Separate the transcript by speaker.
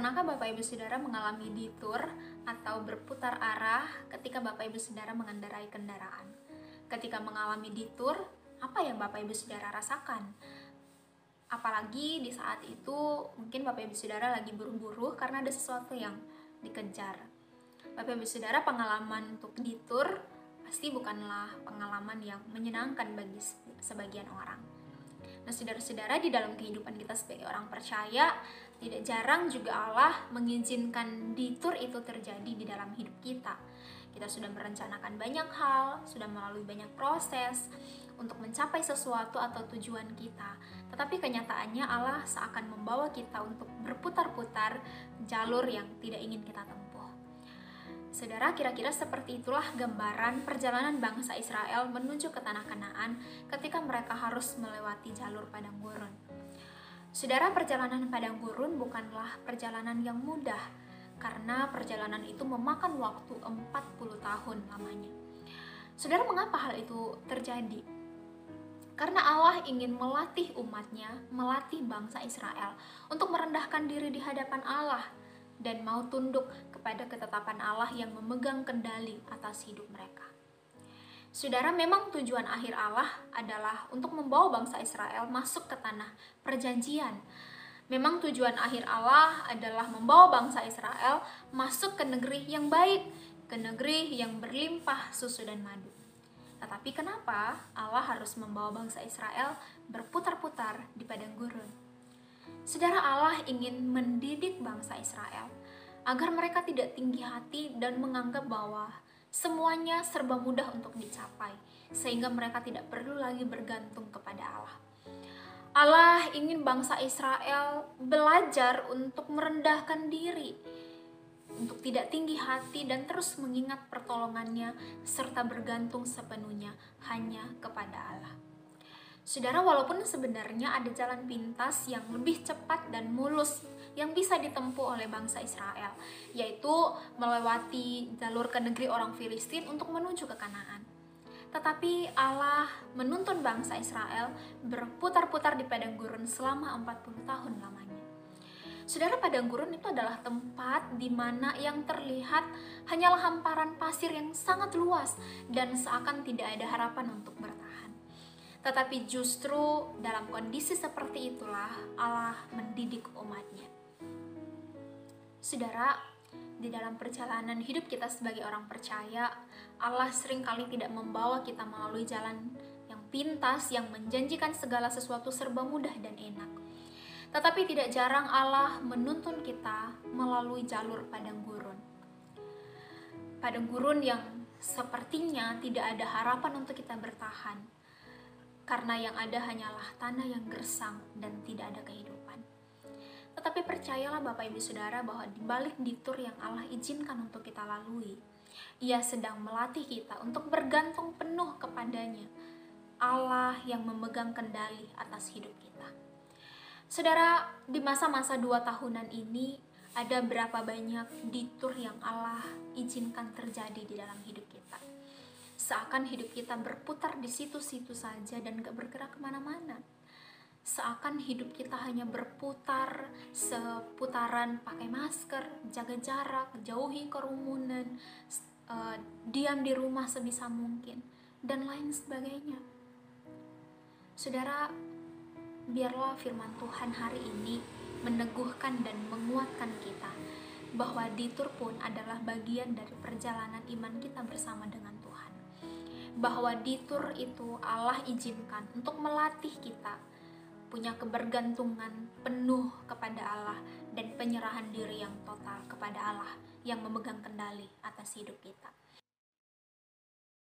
Speaker 1: Bapak Ibu Saudara mengalami detour atau berputar arah ketika Bapak Ibu Saudara mengendarai kendaraan. Ketika mengalami detour, apa yang Bapak Ibu Saudara rasakan? Apalagi di saat itu mungkin Bapak Ibu Saudara lagi buru-buru karena ada sesuatu yang dikejar. Bapak Ibu Saudara pengalaman untuk detour pasti bukanlah pengalaman yang menyenangkan bagi sebagian orang. Nah, saudara-saudara, di dalam kehidupan kita sebagai orang percaya, tidak jarang juga Allah mengizinkan detour itu terjadi di dalam hidup kita. Kita sudah merencanakan banyak hal, sudah melalui banyak proses untuk mencapai sesuatu atau tujuan kita. Tetapi kenyataannya Allah seakan membawa kita untuk berputar-putar jalur yang tidak ingin kita tempuh. Saudara, kira-kira seperti itulah gambaran perjalanan bangsa Israel menuju ke tanah Kanaan ketika mereka harus melewati jalur padang gurun. Saudara, perjalanan padang gurun bukanlah perjalanan yang mudah karena perjalanan itu memakan waktu 40 tahun lamanya. Saudara, mengapa hal itu terjadi? Karena Allah ingin melatih umatnya, melatih bangsa Israel untuk merendahkan diri di hadapan Allah dan mau tunduk kepada ketetapan Allah yang memegang kendali atas hidup mereka. Saudara, memang tujuan akhir Allah adalah untuk membawa bangsa Israel masuk ke tanah perjanjian. Memang tujuan akhir Allah adalah membawa bangsa Israel masuk ke negeri yang baik, ke negeri yang berlimpah susu dan madu. Tetapi kenapa Allah harus membawa bangsa Israel gurun? Saudara Allah ingin mendidik bangsa Israel agar mereka tidak tinggi hati dan menganggap bahwa semuanya serba mudah untuk dicapai, sehingga mereka tidak perlu lagi bergantung kepada Allah. Allah ingin bangsa Israel belajar untuk merendahkan diri, untuk tidak tinggi hati dan terus mengingat pertolongannya serta bergantung sepenuhnya hanya kepada Allah. Saudara, walaupun sebenarnya ada jalan pintas yang lebih cepat dan mulus yang bisa ditempuh oleh bangsa Israel, yaitu melewati jalur ke negeri orang Filistin untuk menuju ke Kanaan. Tetapi Allah menuntun bangsa Israel berputar-putar di padang gurun selama 40 tahun lamanya. Saudara, padang gurun itu adalah tempat di mana yang terlihat hanyalah hamparan pasir yang sangat luas dan seakan tidak ada harapan untuk. Tetapi justru dalam kondisi seperti itulah Allah mendidik umatnya. Saudara, di dalam perjalanan hidup kita sebagai orang percaya, Allah sering kali tidak membawa kita melalui jalan yang pintas, yang menjanjikan segala sesuatu serba mudah dan enak. Tetapi tidak jarang Allah menuntun kita melalui jalur padang gurun. Padang gurun yang sepertinya tidak ada harapan untuk kita bertahan karena yang ada hanyalah tanah yang gersang dan tidak ada kehidupan. Tetapi percayalah Bapak Ibu Saudara bahwa di balik ditur yang Allah izinkan untuk kita lalui, Ia sedang melatih kita untuk bergantung penuh kepadanya. Allah yang memegang kendali atas hidup kita. Saudara, di masa-masa dua tahunan ini, ada berapa banyak ditur yang Allah izinkan terjadi di dalam hidup kita Seakan hidup kita berputar di situ-situ saja dan gak bergerak ke mana-mana. Seakan hidup kita hanya berputar seputaran pakai masker, jaga jarak, jauhi kerumunan, uh, diam di rumah sebisa mungkin, dan lain sebagainya. Saudara, biarlah firman Tuhan hari ini meneguhkan dan menguatkan kita bahwa ditur pun adalah bagian dari perjalanan iman kita bersama dengan bahwa di tur itu Allah izinkan untuk melatih kita punya kebergantungan penuh kepada Allah dan penyerahan diri yang total kepada Allah yang memegang kendali atas hidup kita.